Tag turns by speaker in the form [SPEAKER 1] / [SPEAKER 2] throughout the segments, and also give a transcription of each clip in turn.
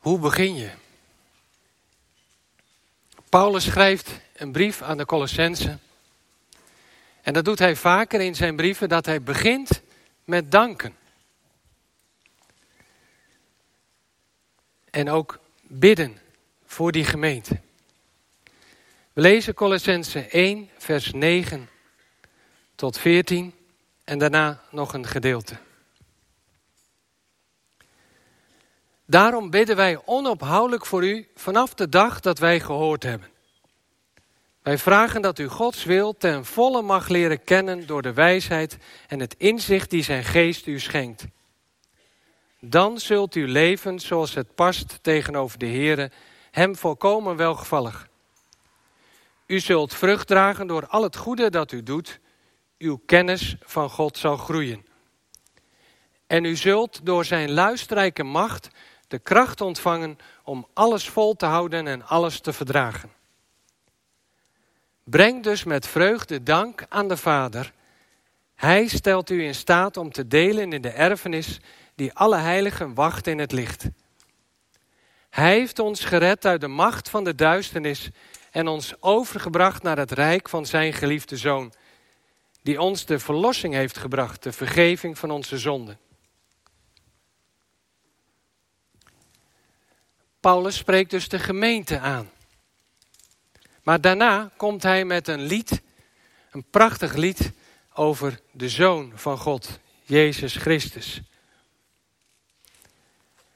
[SPEAKER 1] Hoe begin je? Paulus schrijft een brief aan de Colossensen. En dat doet hij vaker in zijn brieven, dat hij begint met danken. En ook bidden voor die gemeente. We lezen Colossense 1, vers 9 tot 14 en daarna nog een gedeelte. Daarom bidden wij onophoudelijk voor u vanaf de dag dat wij gehoord hebben. Wij vragen dat u Gods wil ten volle mag leren kennen door de wijsheid en het inzicht die zijn geest u schenkt. Dan zult u leven zoals het past tegenover de Heere, hem volkomen welgevallig. U zult vrucht dragen door al het goede dat u doet. Uw kennis van God zal groeien. En u zult door zijn luisterrijke macht de kracht ontvangen om alles vol te houden en alles te verdragen. Breng dus met vreugde dank aan de Vader. Hij stelt u in staat om te delen in de erfenis die alle heiligen wacht in het licht. Hij heeft ons gered uit de macht van de duisternis en ons overgebracht naar het rijk van zijn geliefde Zoon, die ons de verlossing heeft gebracht, de vergeving van onze zonden. Paulus spreekt dus de gemeente aan. Maar daarna komt hij met een lied, een prachtig lied over de Zoon van God, Jezus Christus.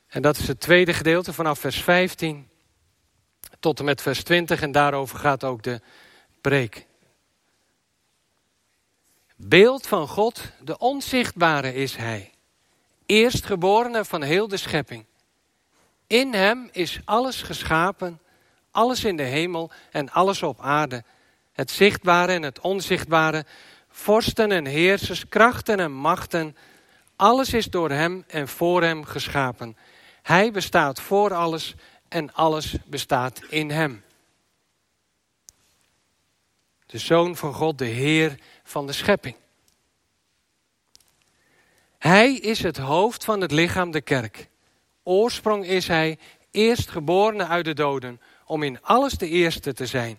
[SPEAKER 1] En dat is het tweede gedeelte vanaf vers 15 tot en met vers 20 en daarover gaat ook de preek. Beeld van God, de onzichtbare is Hij, eerstgeborene van heel de schepping. In Hem is alles geschapen, alles in de hemel en alles op aarde, het zichtbare en het onzichtbare, vorsten en heersers, krachten en machten, alles is door Hem en voor Hem geschapen. Hij bestaat voor alles en alles bestaat in Hem. De Zoon van God, de Heer van de schepping. Hij is het hoofd van het lichaam, de kerk. Oorsprong is Hij eerstgeborene uit de doden, om in alles de eerste te zijn.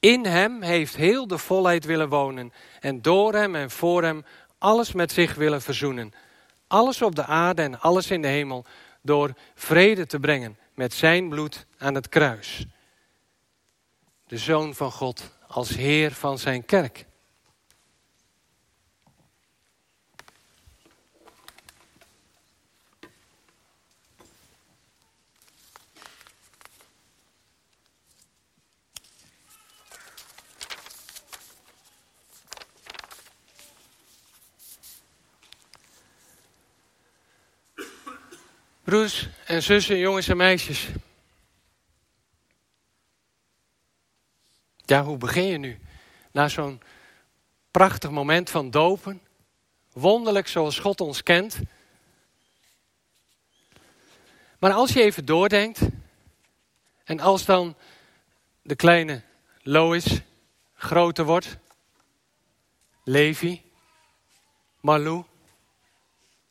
[SPEAKER 1] In Hem heeft heel de volheid willen wonen en door Hem en voor Hem alles met zich willen verzoenen. Alles op de aarde en alles in de hemel door vrede te brengen met zijn bloed aan het kruis. De Zoon van God als Heer van zijn kerk. Broers en zussen, jongens en meisjes. Ja, hoe begin je nu? Na zo'n prachtig moment van dopen. Wonderlijk zoals God ons kent. Maar als je even doordenkt. En als dan de kleine Lois groter wordt. Levi. Malou.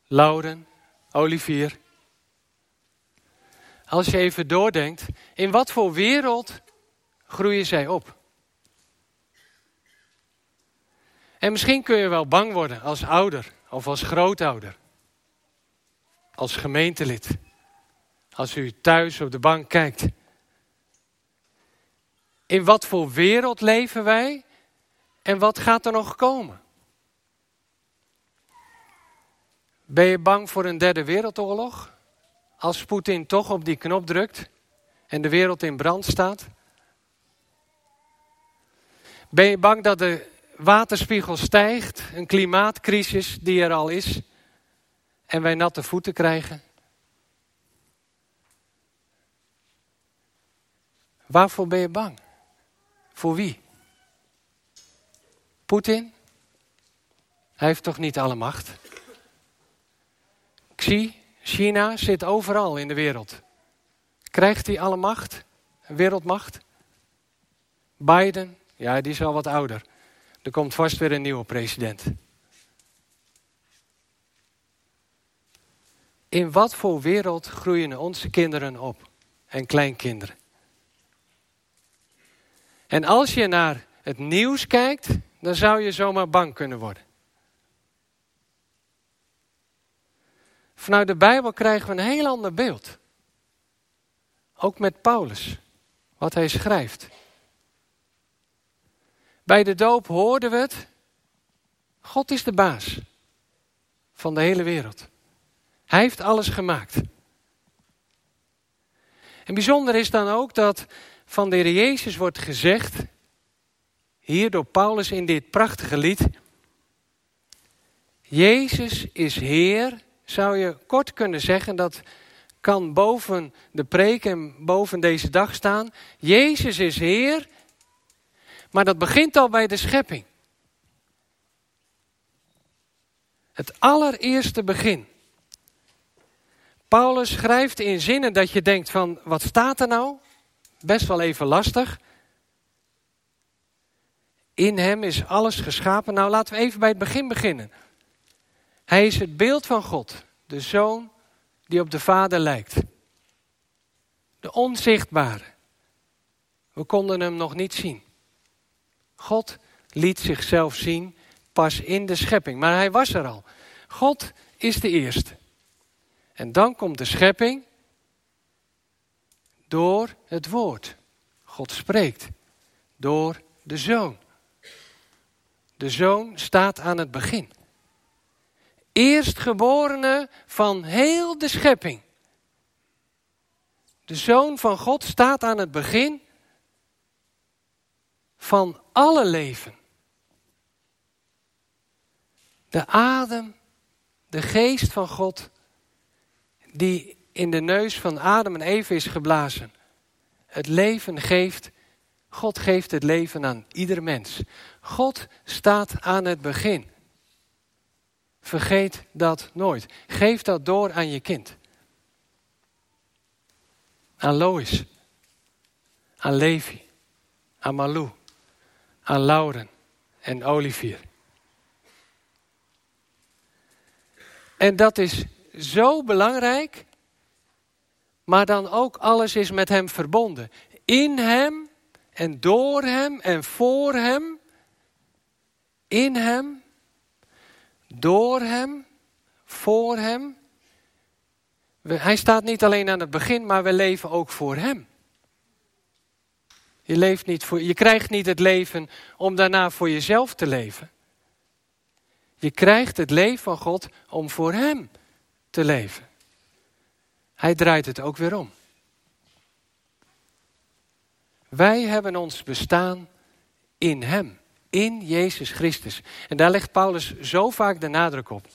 [SPEAKER 1] Lauren. Olivier. Als je even doordenkt, in wat voor wereld groeien zij op? En misschien kun je wel bang worden als ouder of als grootouder. Als gemeentelid. Als u thuis op de bank kijkt. In wat voor wereld leven wij en wat gaat er nog komen? Ben je bang voor een derde wereldoorlog? Als Poetin toch op die knop drukt en de wereld in brand staat? Ben je bang dat de waterspiegel stijgt, een klimaatcrisis die er al is, en wij natte voeten krijgen? Waarvoor ben je bang? Voor wie? Poetin? Hij heeft toch niet alle macht? Xi, China zit overal in de wereld. Krijgt hij alle macht? Wereldmacht? Biden? Ja, die is al wat ouder. Er komt vast weer een nieuwe president. In wat voor wereld groeien onze kinderen op en kleinkinderen? En als je naar het nieuws kijkt, dan zou je zomaar bang kunnen worden. Vanuit de Bijbel krijgen we een heel ander beeld. Ook met Paulus, wat hij schrijft. Bij de doop hoorden we het. God is de baas van de hele wereld. Hij heeft alles gemaakt. En bijzonder is dan ook dat van de Heer Jezus wordt gezegd, hier door Paulus in dit prachtige lied, Jezus is Heer, zou je kort kunnen zeggen, dat kan boven de preek en boven deze dag staan. Jezus is Heer, maar dat begint al bij de schepping. Het allereerste begin. Paulus schrijft in zinnen dat je denkt van, wat staat er nou? Best wel even lastig. In hem is alles geschapen. Nou, laten we even bij het begin beginnen. Hij is het beeld van God, de zoon die op de Vader lijkt. De onzichtbare. We konden hem nog niet zien. God liet zichzelf zien pas in de schepping, maar hij was er al. God is de eerste. En dan komt de schepping door het woord. God spreekt door de zoon. De zoon staat aan het begin. Eerstgeborene van heel de schepping. De zoon van God staat aan het begin van alle leven. De adem, de geest van God, die in de neus van Adam en Eve is geblazen. Het leven geeft, God geeft het leven aan ieder mens. God staat aan het begin. Vergeet dat nooit. Geef dat door aan je kind. Aan Lois. Aan Levi. Aan Malou. Aan Lauren en Olivier. En dat is zo belangrijk, maar dan ook alles is met Hem verbonden. In Hem en door Hem en voor Hem. In Hem, door Hem, voor Hem. Hij staat niet alleen aan het begin, maar we leven ook voor Hem. Je, leeft niet voor, je krijgt niet het leven om daarna voor jezelf te leven. Je krijgt het leven van God om voor Hem te leven. Hij draait het ook weer om. Wij hebben ons bestaan in Hem, in Jezus Christus. En daar legt Paulus zo vaak de nadruk op.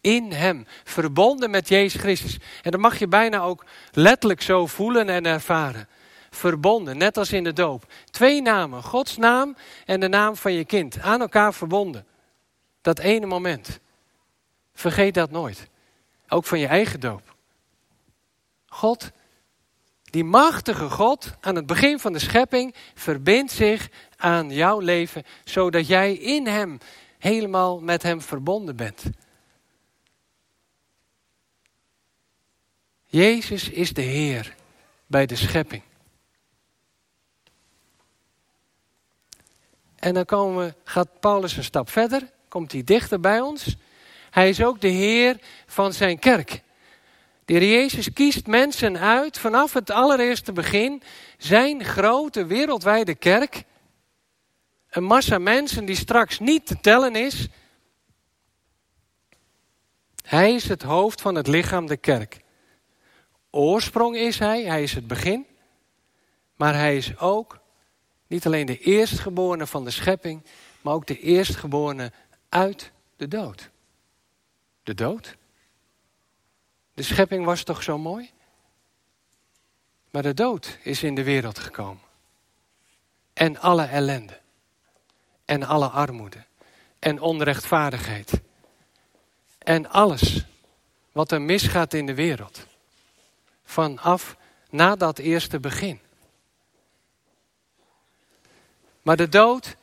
[SPEAKER 1] In Hem, verbonden met Jezus Christus. En dat mag je bijna ook letterlijk zo voelen en ervaren. Verbonden, net als in de doop. Twee namen, Gods naam en de naam van je kind, aan elkaar verbonden. Dat ene moment. Vergeet dat nooit. Ook van je eigen doop. God, die machtige God aan het begin van de schepping, verbindt zich aan jouw leven, zodat jij in Hem helemaal met Hem verbonden bent. Jezus is de Heer bij de schepping. En dan komen we, gaat Paulus een stap verder, komt hij dichter bij ons. Hij is ook de Heer van zijn kerk. De Heer Jezus kiest mensen uit vanaf het allereerste begin. Zijn grote wereldwijde kerk. Een massa mensen die straks niet te tellen is. Hij is het hoofd van het lichaam, de kerk. Oorsprong is hij, hij is het begin. Maar hij is ook niet alleen de eerstgeborene van de schepping, maar ook de eerstgeborene uit de dood de dood. De schepping was toch zo mooi? Maar de dood is in de wereld gekomen. En alle ellende. En alle armoede. En onrechtvaardigheid. En alles wat er misgaat in de wereld. Vanaf na dat eerste begin. Maar de dood,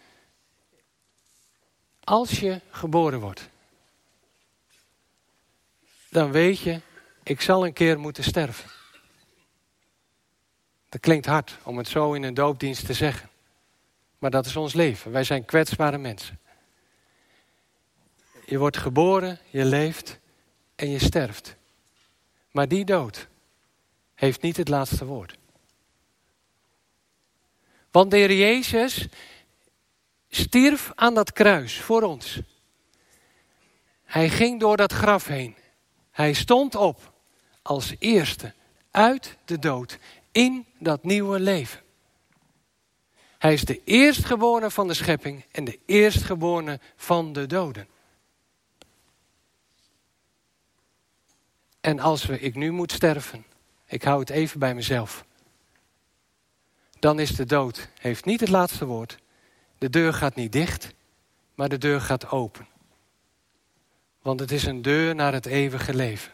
[SPEAKER 1] als je geboren wordt, dan weet je, ik zal een keer moeten sterven. Dat klinkt hard om het zo in een doopdienst te zeggen. Maar dat is ons leven. Wij zijn kwetsbare mensen. Je wordt geboren, je leeft en je sterft. Maar die dood heeft niet het laatste woord. Want de Heer Jezus stierf aan dat kruis voor ons. Hij ging door dat graf heen. Hij stond op als eerste uit de dood in dat nieuwe leven. Hij is de eerstgeborene van de schepping en de eerstgeborene van de doden. En als we, ik nu moet sterven, ik hou het even bij mezelf. Dan is de dood, heeft niet het laatste woord. De deur gaat niet dicht, maar de deur gaat open. Want het is een deur naar het eeuwige leven.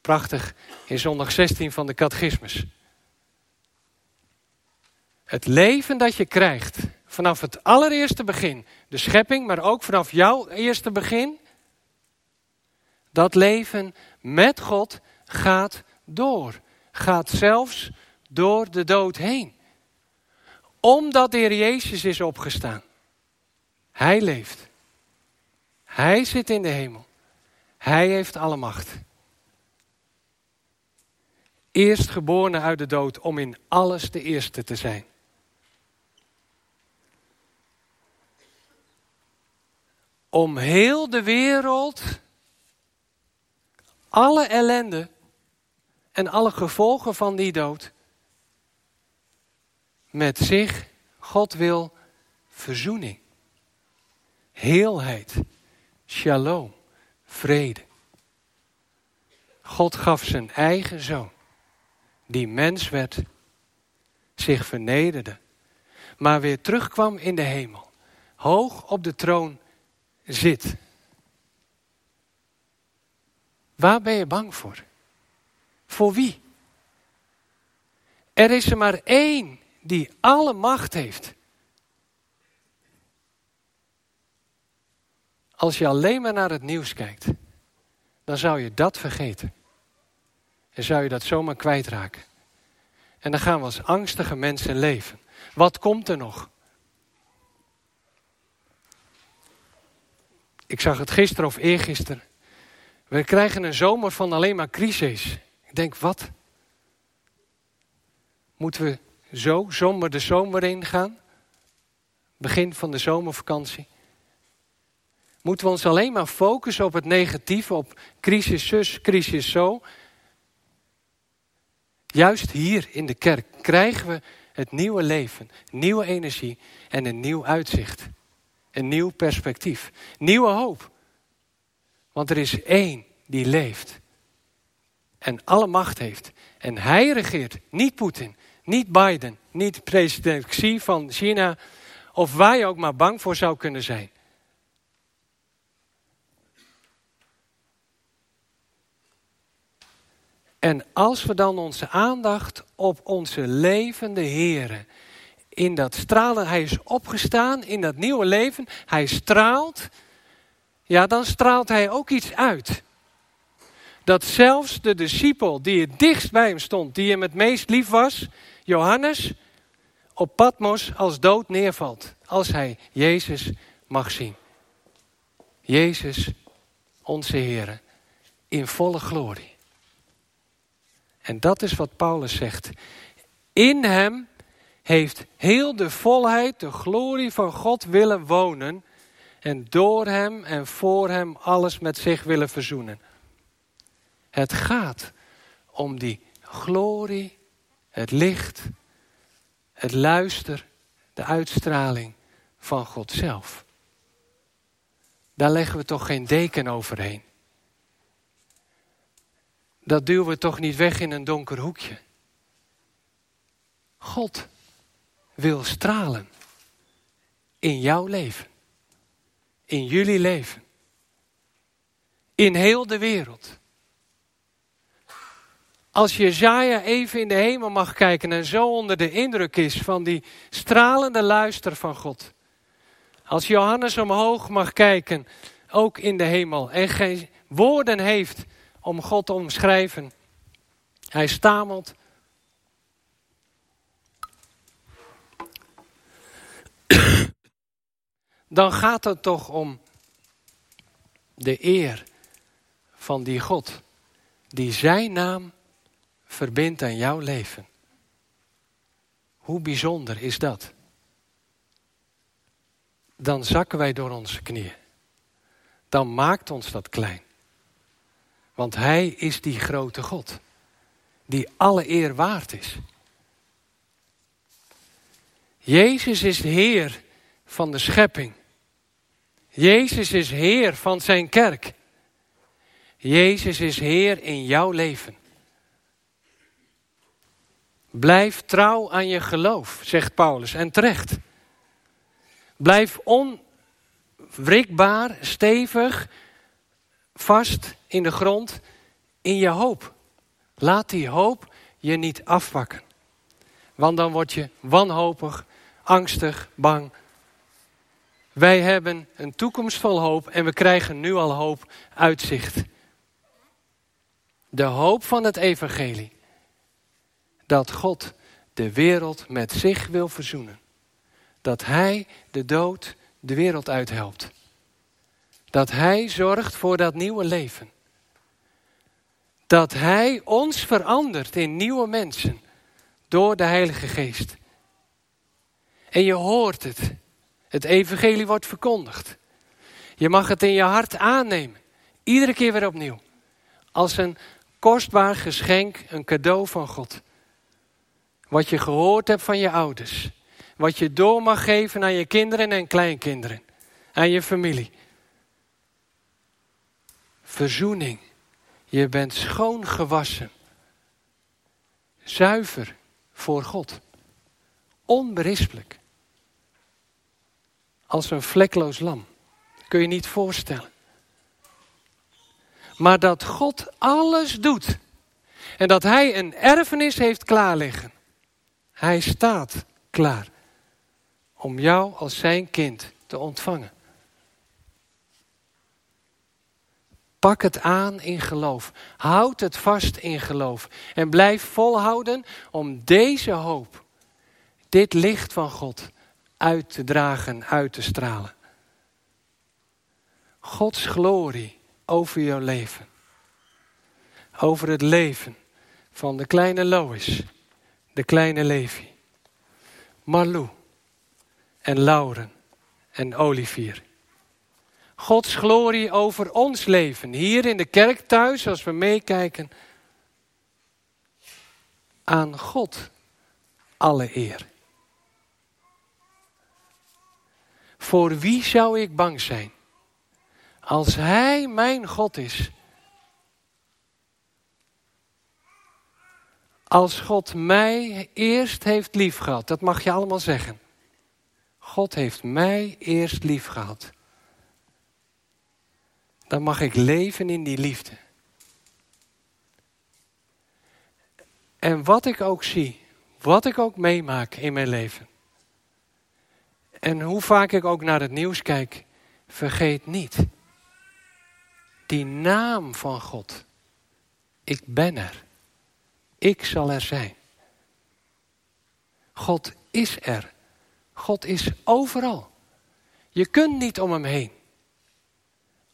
[SPEAKER 1] Prachtig in zondag 16 van de catechismus. Het leven dat je krijgt vanaf het allereerste begin, de schepping, maar ook vanaf jouw eerste begin, dat leven met God gaat door. Gaat zelfs door de dood heen. Omdat de Heer Jezus is opgestaan. Hij leeft. Hij zit in de hemel. Hij heeft alle macht. Eerst geboren uit de dood om in alles de eerste te zijn. Om heel de wereld alle ellende en alle gevolgen van die dood met zich, God wil verzoening, heelheid, shalom, vrede. God gaf zijn eigen zoon, die mens werd, zich vernederde, maar weer terugkwam in de hemel, hoog op de troon zit. Waar ben je bang voor? Voor wie? Er is er maar één die alle macht heeft. Als je alleen maar naar het nieuws kijkt, dan zou je dat vergeten. En zou je dat zomaar kwijtraken. En dan gaan we als angstige mensen leven. Wat komt er nog? Ik zag het gisteren of eergisteren. We krijgen een zomer van alleen maar crisis. Ik denk, wat? Moeten we zo zomer de zomer in gaan? Begin van de zomervakantie. Moeten we ons alleen maar focussen op het negatieve, op crisis zus, crisis zo? Juist hier in de kerk krijgen we het nieuwe leven, nieuwe energie en een nieuw uitzicht. Een nieuw perspectief, nieuwe hoop. Want er is één die leeft en alle macht heeft. En hij regeert, niet Poetin, niet Biden, niet president Xi van China, of waar je ook maar bang voor zou kunnen zijn. En als we dan onze aandacht op onze levende Here in dat stralen, hij is opgestaan in dat nieuwe leven, hij straalt, ja, dan straalt hij ook iets uit. Dat zelfs de discipel die het dichtst bij hem stond, die hem het meest lief was, Johannes, op Patmos als dood neervalt. Als hij Jezus mag zien. Jezus, onze Heer, in volle glorie. En dat is wat Paulus zegt. In hem heeft heel de volheid, de glorie van God willen wonen en door hem en voor hem alles met zich willen verzoenen. Het gaat om die glorie, het licht, het luister, de uitstraling van God zelf. Daar leggen we toch geen deken overheen. Dat duwen we toch niet weg in een donker hoekje. God wil stralen in jouw leven in jullie leven. In heel de wereld. Als Jezaja even in de hemel mag kijken en zo onder de indruk is van die stralende luister van God. Als Johannes omhoog mag kijken, ook in de hemel, en geen woorden heeft om God te omschrijven. Hij stamelt. Dan gaat het toch om de eer van die God, die zijn naam verbindt aan jouw leven. Hoe bijzonder is dat? Dan zakken wij door onze knieën. Dan maakt ons dat klein. Want Hij is die grote God, die alle eer waard is. Jezus is Heer van de schepping. Jezus is Heer van zijn kerk. Jezus is Heer in jouw leven. Blijf trouw aan je geloof, zegt Paulus, en terecht. Blijf onwrikbaar, stevig, vast in de grond in je hoop. Laat die hoop je niet afpakken. Want dan word je wanhopig, angstig, bang. Wij hebben een toekomst vol hoop en we krijgen nu al hoop, uitzicht. De hoop van het evangelie. Dat God de wereld met zich wil verzoenen. Dat Hij de dood de wereld uithelpt. Dat Hij zorgt voor dat nieuwe leven. Dat Hij ons verandert in nieuwe mensen door de Heilige Geest. En je hoort het. Het evangelie wordt verkondigd. Je mag het in je hart aannemen. Iedere keer weer opnieuw. Als een kostbaar geschenk, een cadeau van God. Wat je gehoord hebt van je ouders. Wat je door mag geven aan je kinderen en kleinkinderen. Aan je familie. Verzoening. Je bent schoon gewassen. Zuiver voor God. Onberispelijk. Als een vlekloos lam. Kun je niet voorstellen. Maar dat God alles doet. En dat Hij een erfenis heeft klaar liggen. Hij staat klaar. Om jou als zijn kind te ontvangen. Pak het aan in geloof. Houd het vast in geloof. En blijf volhouden om deze hoop, dit licht van God, uit te dragen, uit te stralen. Gods glorie over jouw leven. Over het leven van de kleine Lois, de kleine Levi, Marlou en Lauren en Olivier. Gods glorie over ons leven. Hier in de kerk thuis, als we meekijken. Aan God alle eer. Voor wie zou ik bang zijn? Als Hij mijn God is. Als God mij eerst heeft liefgehad, dat mag je allemaal zeggen. God heeft mij eerst liefgehad dan mag ik leven in die liefde. En wat ik ook zie, wat ik ook meemaak in mijn leven. En hoe vaak ik ook naar het nieuws kijk, vergeet niet. Die naam van God. Ik ben er. Ik zal er zijn. God is er. God is overal. Je kunt niet om hem heen.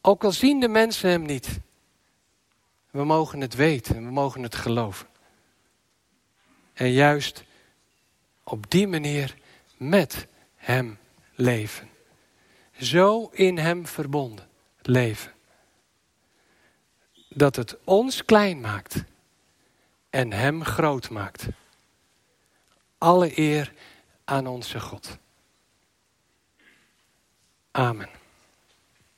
[SPEAKER 1] Ook al zien de mensen hem niet. We mogen het weten, we mogen het geloven. En juist op die manier met hem leven. Zo in hem verbonden leven. Dat het ons klein maakt en hem groot maakt. Alle eer aan onze God. Amen.